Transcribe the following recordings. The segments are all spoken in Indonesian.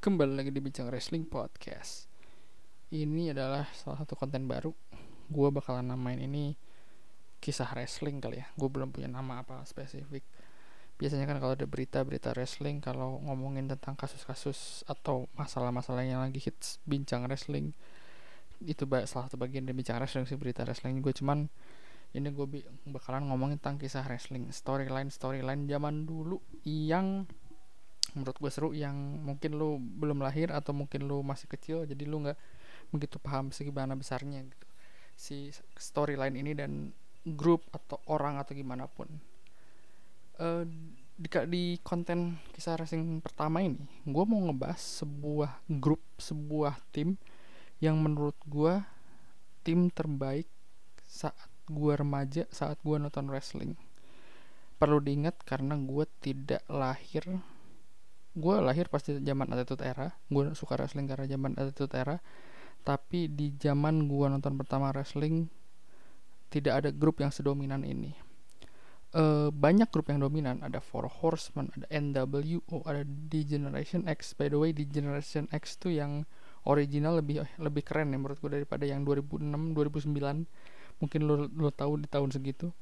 Kembali lagi di Bincang Wrestling Podcast. Ini adalah salah satu konten baru. Gue bakalan namain ini Kisah wrestling kali ya. Gue belum punya nama apa spesifik. Biasanya kan kalau ada berita-berita wrestling Kalau ngomongin tentang kasus-kasus Atau masalah-masalah yang lagi hits Bincang wrestling Itu salah satu bagian dari bincang wrestling sih Berita wrestling gue cuman ini gue bakalan ngomongin tentang kisah wrestling. Storyline storyline zaman dulu yang menurut gue seru yang mungkin lu belum lahir atau mungkin lu masih kecil jadi lu nggak begitu paham segimana besarnya gitu. Si storyline ini dan grup atau orang atau gimana pun. Uh, di, di konten kisah racing pertama ini gue mau ngebahas sebuah grup sebuah tim yang menurut gue tim terbaik saat gue remaja saat gue nonton wrestling. Perlu diingat karena gue tidak lahir gue lahir pasti zaman Attitude Era. Gue suka wrestling karena zaman Attitude Era. Tapi di zaman gue nonton pertama wrestling tidak ada grup yang sedominan ini. Uh, banyak grup yang dominan. Ada Four Horsemen ada NWO ada D Generation X. By the way D Generation X tuh yang original lebih lebih keren ya menurut gue daripada yang 2006 2009 mungkin lo lo tahu di tahun segitu.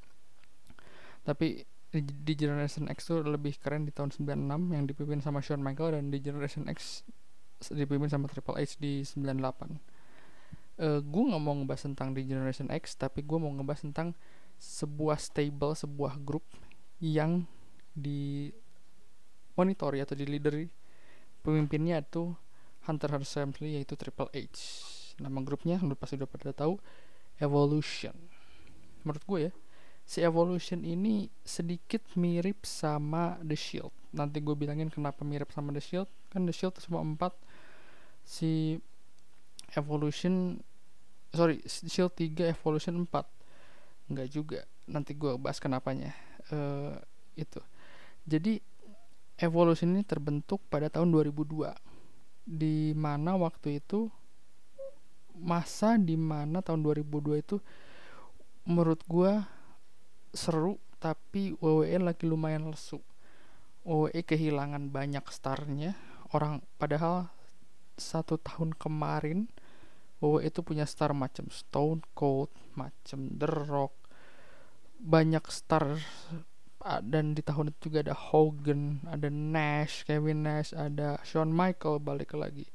Tapi di, Generation X tuh lebih keren di tahun 96 yang dipimpin sama Shawn Michael dan di Generation X dipimpin sama Triple H di 98 uh, gue nggak mau ngebahas tentang di Generation X tapi gue mau ngebahas tentang sebuah stable sebuah grup yang di monitor atau di leader pemimpinnya itu Hunter Hearst Helmsley yaitu Triple H. Nama grupnya menurut pasti udah pada tahu Evolution. Menurut gue ya si Evolution ini sedikit mirip sama The Shield. Nanti gue bilangin kenapa mirip sama The Shield. Kan The Shield semua empat si Evolution sorry Shield 3 Evolution 4 Enggak juga nanti gue bahas kenapanya uh, itu jadi Evolution ini terbentuk pada tahun 2002 di mana waktu itu masa di mana tahun 2002 itu menurut gue seru tapi WWE lagi lumayan lesu. WWE kehilangan banyak starnya. Orang padahal satu tahun kemarin WWE itu punya star macam Stone Cold macam The Rock. Banyak star dan di tahun itu juga ada Hogan, ada Nash, Kevin Nash, ada Shawn Michael balik lagi.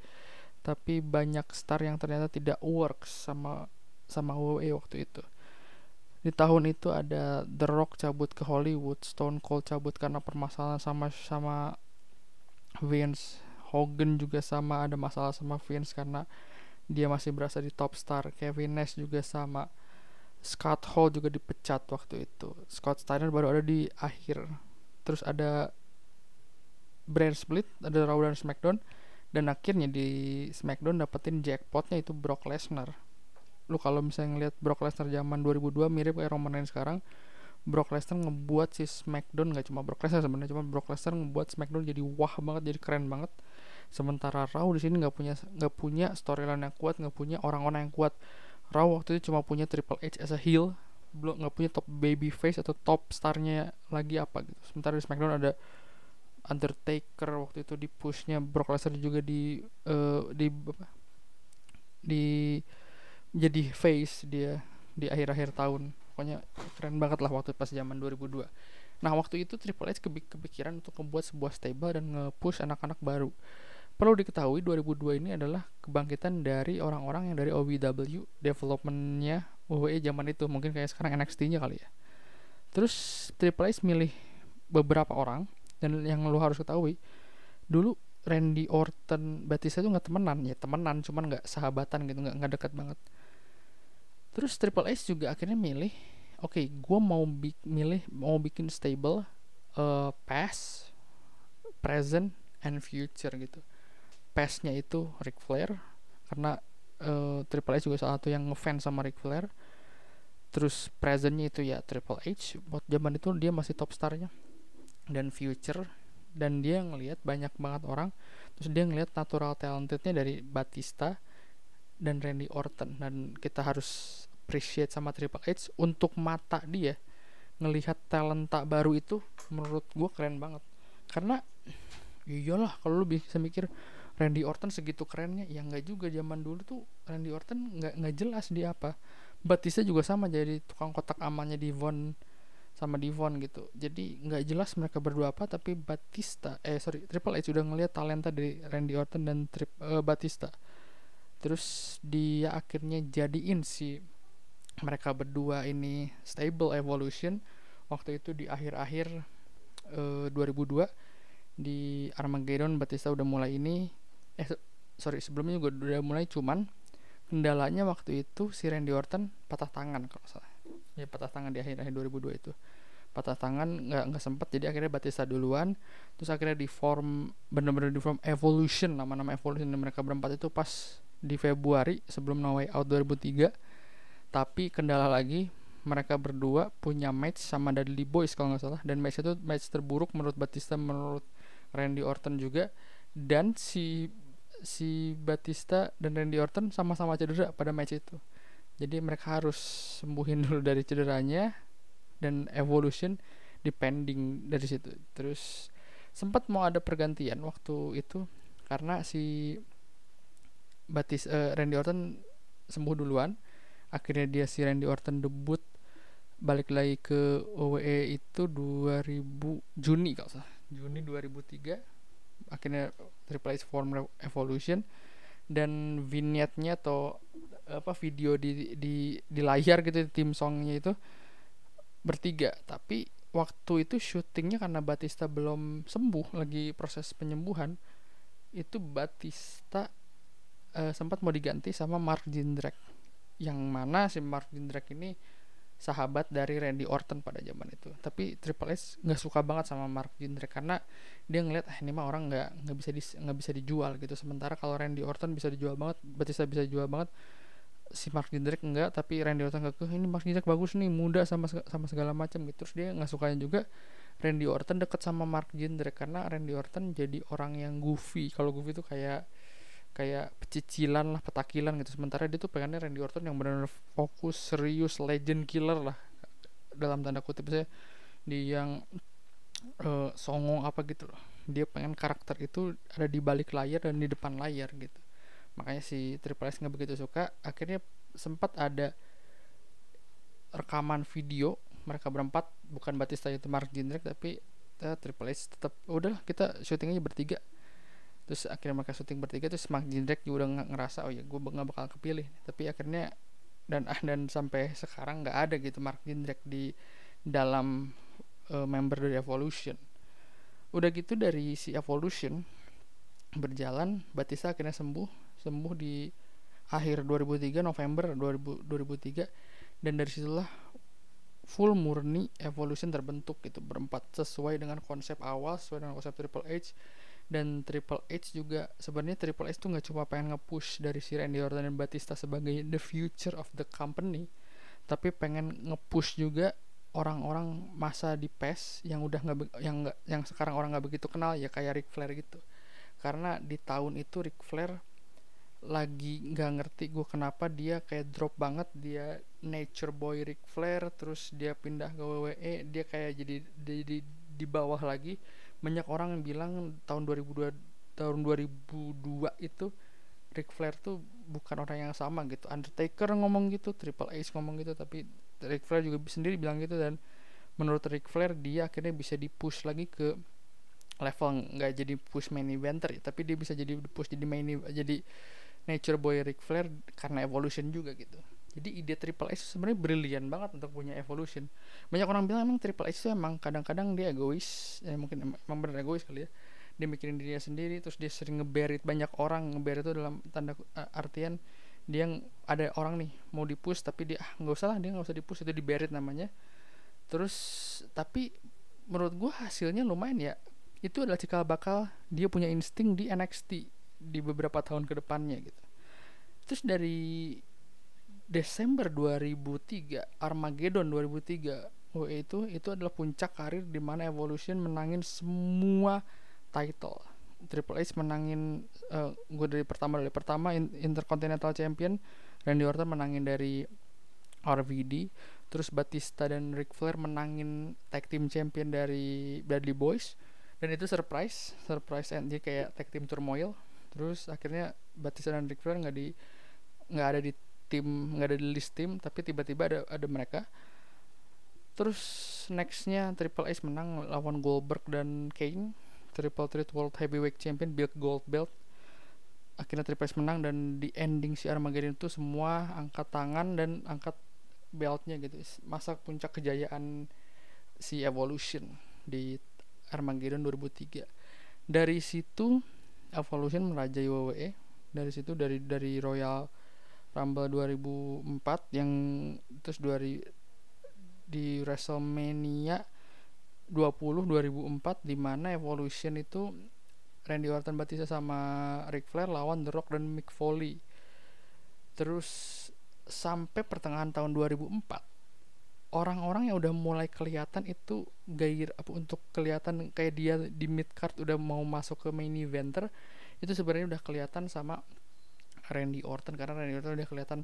Tapi banyak star yang ternyata tidak works sama sama WWE waktu itu di tahun itu ada The Rock cabut ke Hollywood, Stone Cold cabut karena permasalahan sama sama Vince, Hogan juga sama ada masalah sama Vince karena dia masih berasa di top star, Kevin Nash juga sama. Scott Hall juga dipecat waktu itu. Scott Steiner baru ada di akhir. Terus ada brand split, ada Raw dan SmackDown dan akhirnya di SmackDown dapetin jackpotnya itu Brock Lesnar lu kalau misalnya ngeliat Brock Lesnar zaman 2002 mirip kayak Roman Reigns sekarang Brock Lesnar ngebuat si SmackDown nggak cuma Brock Lesnar sebenarnya cuma Brock Lesnar ngebuat SmackDown jadi wah banget jadi keren banget. Sementara Raw di sini nggak punya nggak punya storyline yang kuat nggak punya orang-orang yang kuat. Raw waktu itu cuma punya Triple H as a heel belum nggak punya top baby face atau top starnya lagi apa gitu. Sementara di SmackDown ada Undertaker waktu itu di pushnya Brock Lesnar juga di uh, di apa di jadi face dia di akhir-akhir tahun. Pokoknya keren banget lah waktu pas zaman 2002 nah waktu itu Triple H kepikiran untuk membuat sebuah stable dan nge-push anak-anak baru. Perlu diketahui 2002 ini adalah kebangkitan dari orang-orang yang dari OVW developmentnya WWE zaman itu. Mungkin kayak sekarang NXT-nya kali ya. Terus Triple H milih beberapa orang dan yang lu harus ketahui dulu Randy Orton Batista itu nggak temenan. Ya temenan cuman nggak sahabatan gitu nggak nggak dekat banget terus Triple H juga akhirnya milih oke okay, gue mau bi milih mau bikin stable uh, past present and future gitu. Pastnya itu Ric Flair karena uh, Triple H juga salah satu yang ngefans sama Ric Flair. Terus presentnya itu ya Triple H buat zaman itu dia masih top starnya. Dan future dan dia ngelihat banyak banget orang. Terus dia ngelihat natural talentednya dari Batista dan Randy Orton dan kita harus appreciate sama Triple H untuk mata dia ngelihat talenta baru itu menurut gue keren banget. Karena iyalah kalau lu bisa mikir Randy Orton segitu kerennya ya nggak juga zaman dulu tuh Randy Orton nggak nggak jelas dia apa. Batista juga sama jadi tukang kotak amannya Devon sama Devon gitu. Jadi nggak jelas mereka berdua apa tapi Batista eh sorry Triple H udah ngeliat talenta dari Randy Orton dan Trip, uh, Batista terus dia akhirnya jadiin si mereka berdua ini stable evolution. Waktu itu di akhir-akhir uh, 2002 di Armageddon Batista udah mulai ini eh sorry sebelumnya juga udah mulai cuman kendalanya waktu itu si Randy Orton patah tangan kalau salah. Ya patah tangan di akhir-akhir 2002 itu patah tangan nggak nggak sempet. Jadi akhirnya Batista duluan. Terus akhirnya di form bener-bener di form Evolution nama-nama Evolution dan mereka berempat itu pas di Februari sebelum No Way Out 2003 tapi kendala lagi mereka berdua punya match sama Dudley Boys kalau nggak salah. Dan match itu match terburuk menurut Batista menurut Randy Orton juga. Dan si si Batista dan Randy Orton sama-sama cedera pada match itu. Jadi mereka harus sembuhin dulu dari cederanya dan evolution depending dari situ. Terus sempat mau ada pergantian waktu itu karena si Batis uh, Randy Orton sembuh duluan. Akhirnya dia si Randy Orton debut balik lagi ke OWE itu 2000 Juni kalau salah. Juni 2003 akhirnya Triple H Form Evolution dan vignette-nya atau apa video di di di layar gitu tim songnya itu bertiga. Tapi waktu itu syutingnya karena Batista belum sembuh lagi proses penyembuhan itu Batista uh, sempat mau diganti sama Mark Jindrak. Yang mana si Mark Jindrak ini sahabat dari Randy Orton pada zaman itu. Tapi Triple H nggak suka banget sama Mark Jindrak karena dia ngeliat ah ini mah orang nggak nggak bisa nggak bisa dijual gitu. Sementara kalau Randy Orton bisa dijual banget Batista bisa dijual banget si Mark Jindrak enggak tapi Randy Orton nggak ini Mark Jindrak bagus nih muda sama sama segala macam gitu. Terus dia nggak sukanya juga Randy Orton deket sama Mark Jindrak karena Randy Orton jadi orang yang goofy. Kalau goofy itu kayak kayak pecicilan lah petakilan gitu. Sementara dia tuh pengennya Randy Orton yang benar-benar fokus serius legend killer lah. Dalam tanda kutip saya di yang uh, songong apa gitu loh. Dia pengen karakter itu ada di balik layar dan di depan layar gitu makanya si Triple S nggak begitu suka. Akhirnya sempat ada rekaman video mereka berempat bukan Batista itu Mark Jindrak tapi uh, Triple S tetap udah kita syuting aja bertiga. Terus akhirnya mereka syuting bertiga terus Mark Jindrak juga udah ngerasa oh ya gue nggak bakal kepilih. Tapi akhirnya dan ah dan sampai sekarang nggak ada gitu Mark Jindrak di dalam uh, member dari Evolution. Udah gitu dari si Evolution berjalan Batista akhirnya sembuh sembuh di akhir 2003 November 2000, 2003 dan dari situlah full murni Evolution terbentuk gitu berempat sesuai dengan konsep awal sesuai dengan konsep Triple H. Dan Triple H juga sebenarnya Triple H tuh nggak cuma pengen nge-push dari si Randy Orton dan Batista sebagai the future of the company tapi pengen nge-push juga orang-orang masa di PES yang udah nggak yang nggak yang sekarang orang nggak begitu kenal ya kayak Ric Flair gitu. Karena di tahun itu Ric Flair lagi nggak ngerti gue kenapa dia kayak drop banget dia nature boy Ric Flair terus dia pindah ke WWE dia kayak jadi jadi di bawah lagi. Banyak orang yang bilang tahun 2002 tahun 2002 itu Ric Flair tuh bukan orang yang sama gitu. Undertaker ngomong gitu Triple H ngomong gitu tapi Ric Flair juga sendiri bilang gitu dan menurut Ric Flair dia akhirnya bisa dipush lagi ke level nggak jadi push main eventer tapi dia bisa jadi push jadi main jadi nature boy Ric Flair karena evolution juga gitu. Jadi ide Triple H sebenarnya brilian banget untuk punya evolution. Banyak orang bilang emang Triple H itu emang kadang-kadang dia egois ya mungkin emang bener egois kali ya. Dia mikirin dirinya sendiri terus dia sering ngeberit banyak orang ngeberit itu dalam tanda uh, artian dia yang ada orang nih mau dipush tapi dia ah nggak usah lah dia nggak usah dipush itu diberit namanya. Terus tapi menurut gue hasilnya lumayan ya. Itu adalah cikal bakal dia punya insting di NXT di beberapa tahun ke depannya gitu. Terus dari Desember 2003 Armageddon 2003 oh itu itu adalah puncak karir di mana Evolution menangin semua title. Triple H menangin uh, eh, gue dari pertama dari pertama Intercontinental Champion Randy Orton menangin dari RVD terus Batista dan Ric Flair menangin tag team champion dari Bradley Boys dan itu surprise surprise and kayak tag team turmoil terus akhirnya Batista dan Ric Flair nggak di nggak ada di tim nggak ada di list tim tapi tiba-tiba ada ada mereka. Terus nextnya Triple H menang lawan Goldberg dan Kane. Triple Threat World Heavyweight Champion build gold belt akhirnya Triple H menang dan di ending si Armageddon itu semua angkat tangan dan angkat beltnya gitu. Masa puncak kejayaan si Evolution di Armageddon 2003 dari situ Evolution merajai WWE dari situ dari dari Royal Rumble 2004 yang terus dari di WrestleMania 20 2004 di mana Evolution itu Randy Orton Batista sama Ric Flair lawan The Rock dan Mick Foley. Terus sampai pertengahan tahun 2004 orang-orang yang udah mulai kelihatan itu gair apa untuk kelihatan kayak dia di mid card udah mau masuk ke main eventer itu sebenarnya udah kelihatan sama Randy Orton. Karena Randy Orton udah kelihatan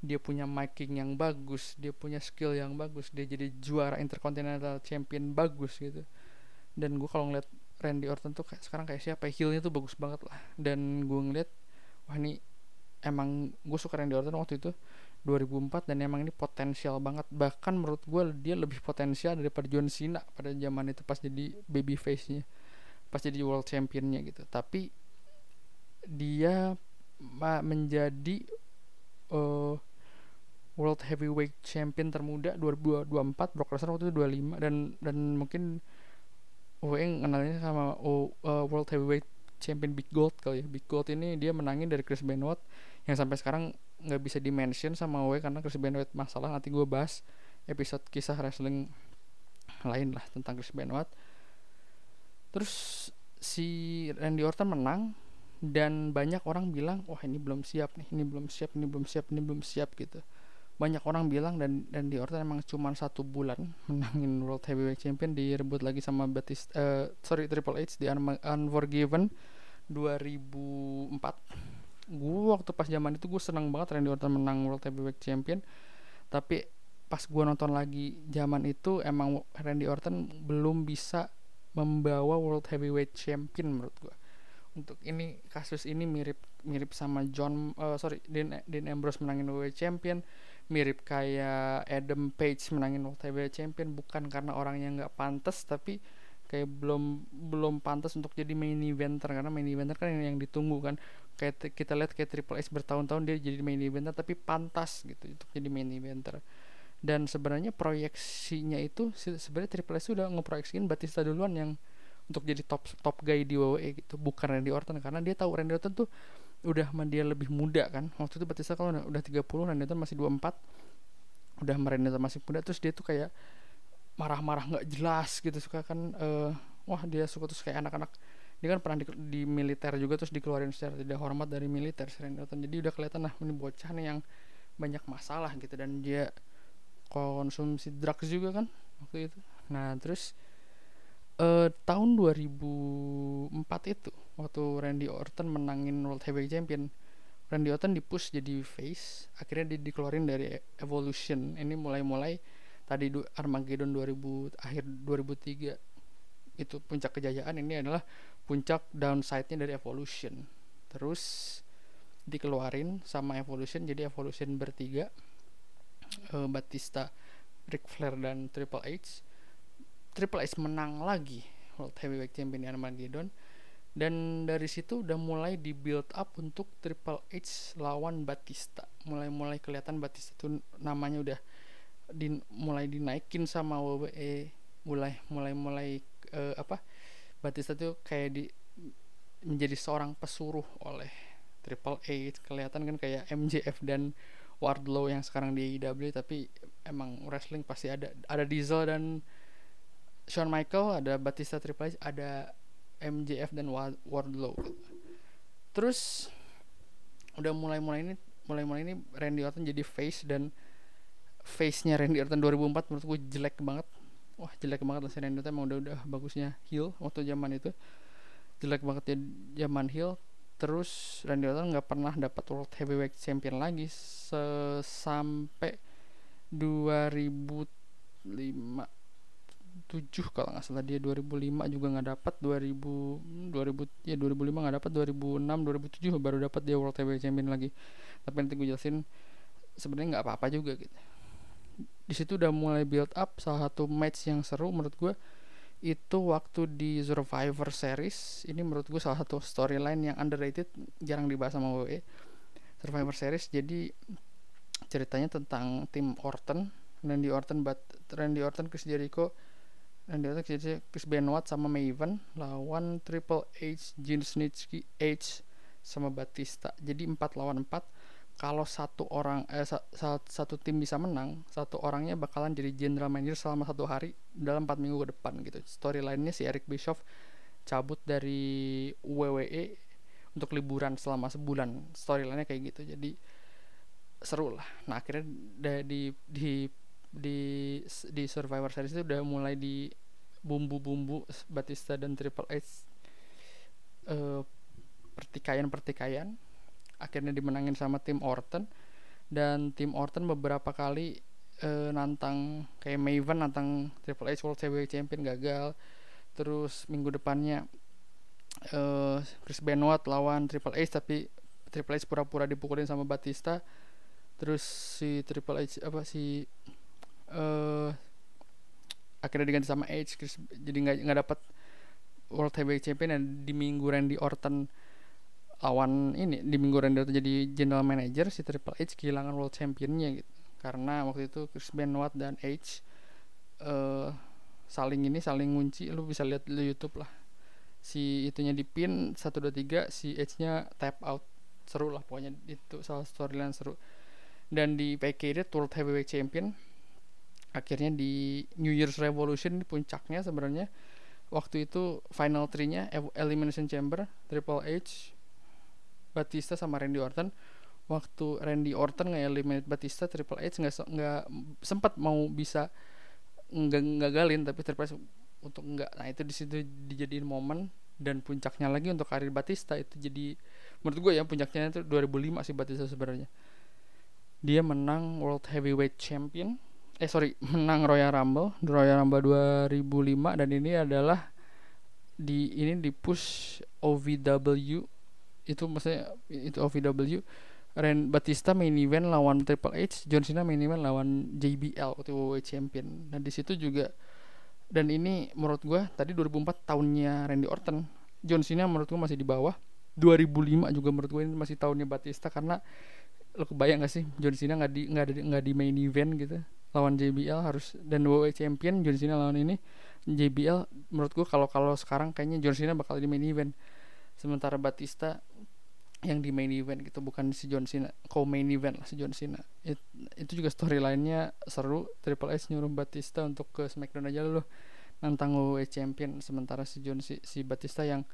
dia punya miking yang bagus, dia punya skill yang bagus, dia jadi juara Intercontinental Champion bagus gitu. Dan gue kalau ngeliat Randy Orton tuh kayak sekarang kayak siapa heelnya tuh bagus banget lah. Dan gue ngeliat wah ini emang gue suka Randy Orton waktu itu 2004 dan emang ini potensial banget. Bahkan menurut gue dia lebih potensial daripada John Cena pada zaman itu pas jadi baby face nya pas jadi world championnya gitu. Tapi dia menjadi uh, world heavyweight champion termuda 2024 Brock Lesnar waktu itu 25 dan dan mungkin WWE kenalnya sama oh, uh, World Heavyweight Champion Big Gold kali ya. Big Gold ini dia menangin dari Chris Benoit yang sampai sekarang nggak bisa dimention sama WWE karena Chris Benoit masalah nanti gue bahas episode kisah wrestling lain lah tentang Chris Benoit. Terus si Randy Orton menang dan banyak orang bilang wah ini belum siap nih ini belum siap ini belum siap ini belum siap gitu. Banyak orang bilang dan dan di Orton emang cuma satu bulan menangin World Heavyweight Champion direbut lagi sama Batista uh, sorry Triple H di Un Unforgiven 2004 gue waktu pas zaman itu gue seneng banget Randy Orton menang World Heavyweight Champion. Tapi pas gue nonton lagi zaman itu emang Randy Orton belum bisa membawa World Heavyweight Champion menurut gue untuk ini kasus ini mirip mirip sama John uh, sorry Dean, Dean Ambrose menangin WWE Champion mirip kayak Adam Page menangin World Heavyweight Champion bukan karena orangnya nggak pantas tapi kayak belum belum pantas untuk jadi main eventer karena main eventer kan yang, yang ditunggu kan. Kayak kita lihat kayak Triple H bertahun-tahun dia jadi main eventer tapi pantas gitu untuk jadi main eventer. Dan sebenarnya proyeksinya itu sebenarnya Triple H sudah ngeproyeksiin Batista duluan yang untuk jadi top top guy di WWE gitu bukan Randy Orton. Karena dia tahu Randy Orton tuh udah dia lebih muda kan. Waktu itu Batista kalau udah, udah 30 Randy Orton masih 24 udah Orton masih muda terus dia tuh kayak marah-marah nggak jelas gitu suka kan uh, wah dia suka terus kayak anak-anak. Dia kan pernah di, di militer juga terus dikeluarin secara tidak hormat dari militer Orton jadi udah kelihatan lah ini bocah nih yang banyak masalah gitu. Dan dia konsumsi drugs juga kan waktu itu. Nah terus uh, tahun 2004 itu waktu Randy Orton menangin World Heavyweight Champion Randy Orton dipush jadi face. Akhirnya dia dikeluarin dari Evolution. Ini mulai-mulai tadi Armageddon 2000 akhir 2003 itu puncak kejayaan ini adalah puncak downside-nya dari Evolution. Terus dikeluarin sama Evolution jadi Evolution bertiga uh, Batista Ric Flair dan Triple H. Triple H menang lagi World Heavyweight Champion Armageddon. Dan dari situ udah mulai di build up untuk Triple H lawan Batista. Mulai-mulai kelihatan Batista itu namanya udah di, mulai dinaikin sama WWE mulai mulai mulai uh, apa Batista tuh kayak di menjadi seorang pesuruh oleh Triple H kelihatan kan kayak MJF dan Wardlow yang sekarang di AEW tapi emang wrestling pasti ada. Ada Diesel dan Shawn Michael ada Batista Triple H ada MJF dan Wardlow. Terus udah mulai-mulai ini mulai-mulai ini Randy Orton jadi face dan face-nya Randy Orton 2004 menurut gue jelek banget. Wah jelek banget lah si Randy Orton emang udah udah bagusnya heel waktu zaman itu. Jelek banget ya zaman heel. Terus Randy Orton nggak pernah dapat World Heavyweight Champion lagi sampai 2005 kalau nggak salah. Dia 2005 juga nggak dapat 2000 2000 ya 2005 nggak dapat 2006 2007 baru dapat dia World Heavyweight Champion lagi. Tapi nanti gue jelasin sebenarnya nggak apa-apa juga gitu di situ udah mulai build up salah satu match yang seru menurut gue itu waktu di Survivor Series. Ini menurut gue salah satu storyline yang underrated jarang dibahas sama WWE Survivor Series jadi ceritanya tentang tim Orton Randy Orton but Randy Orton Chris Jericho Randy Orton Chris, Jericho, Chris Benoit sama Maven lawan Triple H Gene Snitsky H sama Batista. Jadi empat lawan empat kalau satu orang eh, sa satu tim bisa menang satu orangnya bakalan jadi general manager selama satu hari dalam empat minggu ke depan gitu. Storylinenya si Eric Bischoff cabut dari WWE untuk liburan selama sebulan. Storylinenya kayak gitu jadi seru lah. Nah akhirnya di di di di Survivor Series itu udah mulai di bumbu-bumbu Batista dan Triple H uh, pertikaian-pertikaian akhirnya dimenangin sama tim Orton. Dan tim Orton beberapa kali uh, nantang kayak Maven nantang Triple H World Heavyweight Champion gagal. Terus minggu depannya uh, Chris Benoit lawan Triple H tapi Triple H pura-pura dipukulin sama Batista. Terus si Triple H apa si uh, akhirnya diganti sama H Chris, jadi nggak nggak dapat World Heavyweight Champion. Dan di minggu Randy Orton lawan ini di minggu Randy Orton jadi general manager si Triple H kehilangan world championnya gitu. Karena waktu itu Chris Benoit dan H uh, saling ini saling ngunci. Lu bisa lihat di YouTube lah. Si itunya 1 2 3 si H nya tap out. Seru lah pokoknya itu salah storyline seru. Dan di PK World Heavyweight Champion akhirnya di New Year's Revolution di puncaknya sebenarnya waktu itu final three-nya Elimination Chamber Triple H Batista sama Randy Orton. Waktu Randy Orton nggak eliminate Batista Triple H nggak nggak sempat mau bisa nggak gagalin tapi Triple H untuk nggak. Nah itu di situ dijadiin momen dan puncaknya lagi untuk karir Batista. Itu jadi menurut gue ya puncaknya itu 2005 sih Batista sebenarnya. Dia menang World Heavyweight Champion. Eh sorry menang Royal Rumble Royal Rumble 2005 dan ini adalah di ini di push OVW itu maksudnya itu OVW Ren Batista main event lawan Triple H, John Cena main event lawan JBL waktu WWE Champion. Nah di situ juga dan ini menurut gue tadi 2004 tahunnya Randy Orton, John Cena menurut gue masih di bawah. 2005 juga menurut gue ini masih tahunnya Batista karena lo kebayang gak sih John Cena nggak di nggak di nggak di main event gitu lawan JBL harus dan WWE Champion John Cena lawan ini JBL menurut gue kalau kalau sekarang kayaknya John Cena bakal di main event sementara Batista yang di main event gitu bukan si John Cena co main event lah si John Cena. It, itu juga storylinenya seru. Triple H nyuruh Batista untuk ke Smackdown aja loh nantang WWE Champion sementara si John si, si Batista yang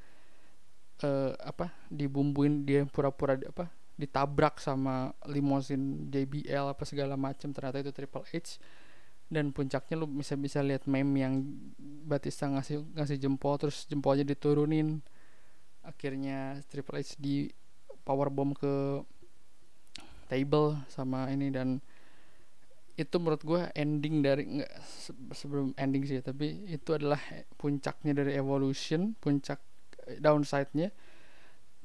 uh, apa dibumbuin dia pura-pura di, apa ditabrak sama limousine JBL apa segala macam ternyata itu Triple H. Dan puncaknya lu bisa bisa lihat meme yang Batista ngasih ngasih jempol terus jempolnya diturunin akhirnya Triple H di power bomb ke table sama ini dan itu menurut gue ending dari nggak sebelum ending sih tapi itu adalah puncaknya dari evolution puncak eh, downside-nya.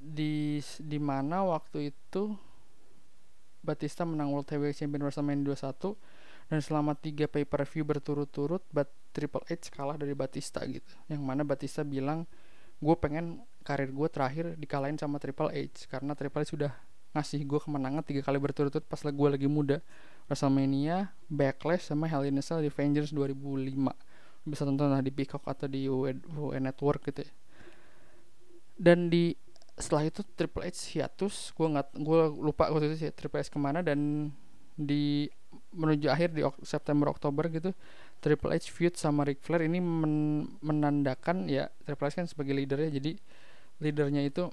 Di di mana waktu itu Batista menang World Heavyweight Champion WrestleMania 21 dan selama tiga pay per view berturut-turut Bat Triple H kalah dari Batista gitu. Yang mana Batista bilang gue pengen karir gue terakhir dikalahin sama Triple H karena Triple H sudah ngasih gue kemenangan tiga kali berturut-turut pas gue lagi muda. WrestleMania, Backlash sama Hell in a Cell Avengers 2005 bisa tonton lah di Peacock atau di WWE Network gitu ya. Dan di setelah itu Triple H hiatus gue nggak gue lupa waktu itu sih Triple H ke mana dan di menuju akhir di September Oktober gitu Triple H feud sama Ric Flair. Ini men menandakan ya Triple H kan sebagai leadernya jadi leadernya itu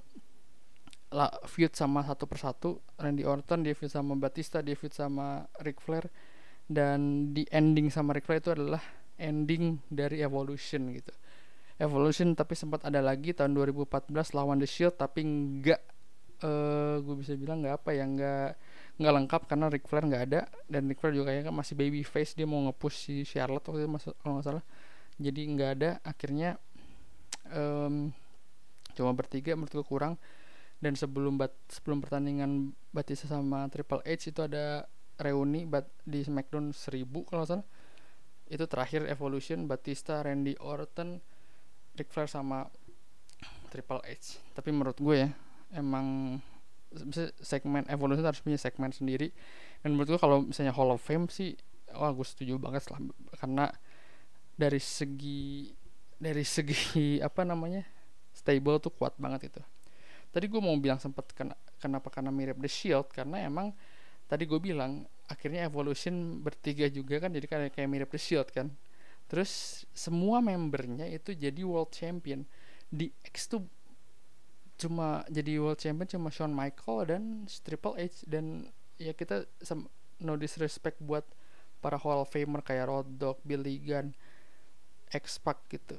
la, feud sama satu persatu Randy Orton dia feud sama Batista dia feud sama Ric Flair dan di ending sama Ric Flair itu adalah ending dari Evolution gitu. Evolution tapi sempat ada lagi tahun 2014 lawan The Shield tapi nggak uh, eh, gue bisa bilang nggak apa ya nggak nggak lengkap karena Ric Flair nggak ada dan Ric Flair juga kayaknya masih baby face dia mau nge-push si Charlotte waktu itu kalau nggak salah. Jadi nggak ada akhirnya um, cuma bertiga menurut gue kurang. Dan sebelum bat sebelum pertandingan Batista sama Triple H itu ada reuni bat di SmackDown 1000 kalau salah. Itu terakhir Evolution Batista Randy Orton Ric Flair sama Triple H. Tapi menurut gue ya emang segmen Evolution harus punya segmen sendiri. Dan menurut gue kalau misalnya Hall of Fame sih wah gue setuju banget lah. Karena dari segi dari segi apa namanya stable tuh kuat banget itu tadi gue mau bilang sempat kena, kenapa karena mirip The Shield karena emang tadi gue bilang akhirnya Evolution bertiga juga kan jadi kayak kayak mirip The Shield kan. Terus semua membernya itu jadi World Champion. Di X tuh cuma jadi World Champion cuma Shawn Michael dan Triple H dan ya kita no disrespect buat para Hall of Famer kayak Road Dogg, Billy Gunn, X-Pac gitu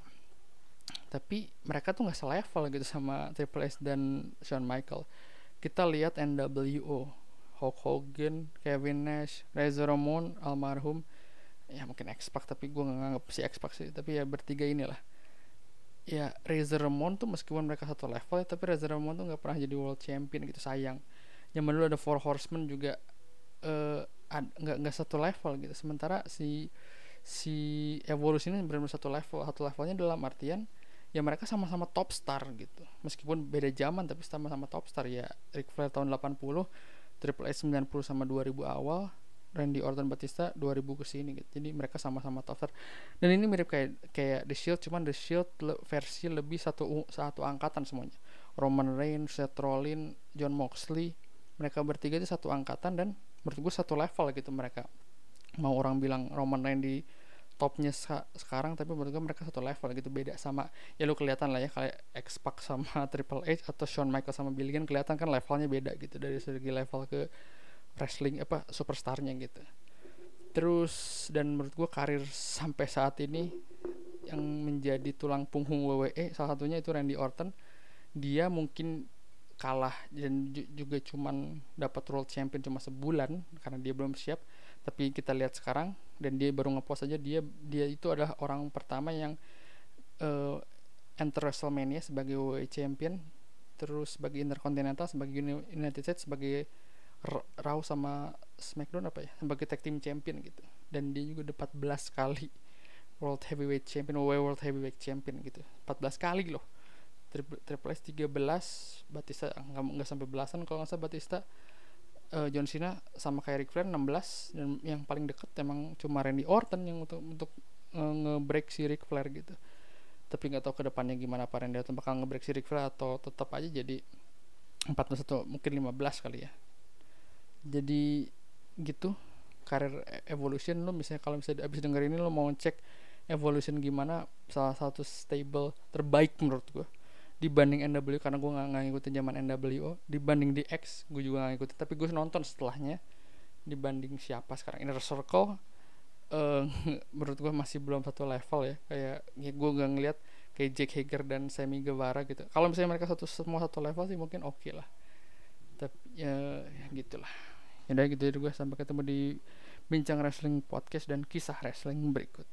tapi mereka tuh nggak selevel gitu sama Triple H dan Shawn Michael kita lihat NWO Hulk Hogan, Kevin Nash, Razor Ramon, almarhum. Ya mungkin X-Pac tapi gue nggak nganggap si X-Pac sih. Tapi ya bertiga inilah. Ya Razor Ramon tuh meskipun mereka satu level ya tapi Razor Ramon tuh nggak pernah jadi world champion gitu sayang. Yang dulu ada Four Horsemen juga eh, nggak uh, nggak satu level gitu. Sementara si si evolusi ini benar-benar satu level. Satu levelnya dalam artian ya mereka sama-sama top star gitu meskipun beda zaman tapi sama-sama top star ya Ric Flair tahun 80 Triple H 90 sama 2000 awal Randy Orton Batista 2000 ke sini gitu. Jadi mereka sama-sama top star. Dan ini mirip kayak kayak The Shield cuman The Shield le, versi lebih satu satu angkatan semuanya. Roman Reigns, Seth Rollins, John Moxley, mereka bertiga itu satu angkatan dan menurut satu level gitu mereka. Mau orang bilang Roman Reigns di topnya sekarang tapi menurut gue mereka satu level gitu beda sama ya lu kelihatan lah ya kayak X Pac sama Triple H atau Shawn Michaels sama Billy Gunn kelihatan kan levelnya beda gitu dari segi level ke wrestling apa superstarnya gitu. Terus dan menurut gue karir sampai saat ini yang menjadi tulang punggung WWE salah satunya itu Randy Orton dia mungkin kalah dan juga cuman dapat world champion cuma sebulan karena dia belum siap. Tapi kita lihat sekarang dan dia baru ngepost aja dia dia itu adalah orang pertama yang uh, enter WrestleMania sebagai WWE champion terus sebagai Intercontinental sebagai United States sebagai Raw sama SmackDown apa ya sebagai tag team champion gitu. Dan dia juga udah 14 kali World Heavyweight Champion WWE World Heavyweight Champion gitu. 14 kali loh. Triple H 13 Batista nggak sampai belasan kalau nggak salah Batista uh, John Cena sama kayak Ric Flair 16 dan yang paling deket emang cuma Randy Orton yang untuk untuk uh, nge-break si Ric Flair gitu. Tapi nggak tahu ke depannya gimana Pak Randy Orton bakal nge-break si Ric Flair atau tetap aja jadi 14 atau mungkin 15 kali ya. Jadi gitu karir evolution lo misalnya kalau misalnya abis denger ini lo mau cek evolution gimana salah satu stable terbaik menurut gue dibanding NW karena gue nggak ngikutin zaman NWO dibanding di X gue juga nggak ngikutin. Tapi gue nonton setelahnya dibanding siapa sekarang. Inner Circle uh, menurut gue masih belum satu level ya. Kayak ya gue gak ngeliat kayak Jake Hager dan Sammy Guevara gitu. Kalau misalnya mereka satu semua satu level sih mungkin oke okay lah. Tapi ya, ya gitulah. Ya udah gitu ya gue sampai ketemu di bincang wrestling podcast dan kisah wrestling berikut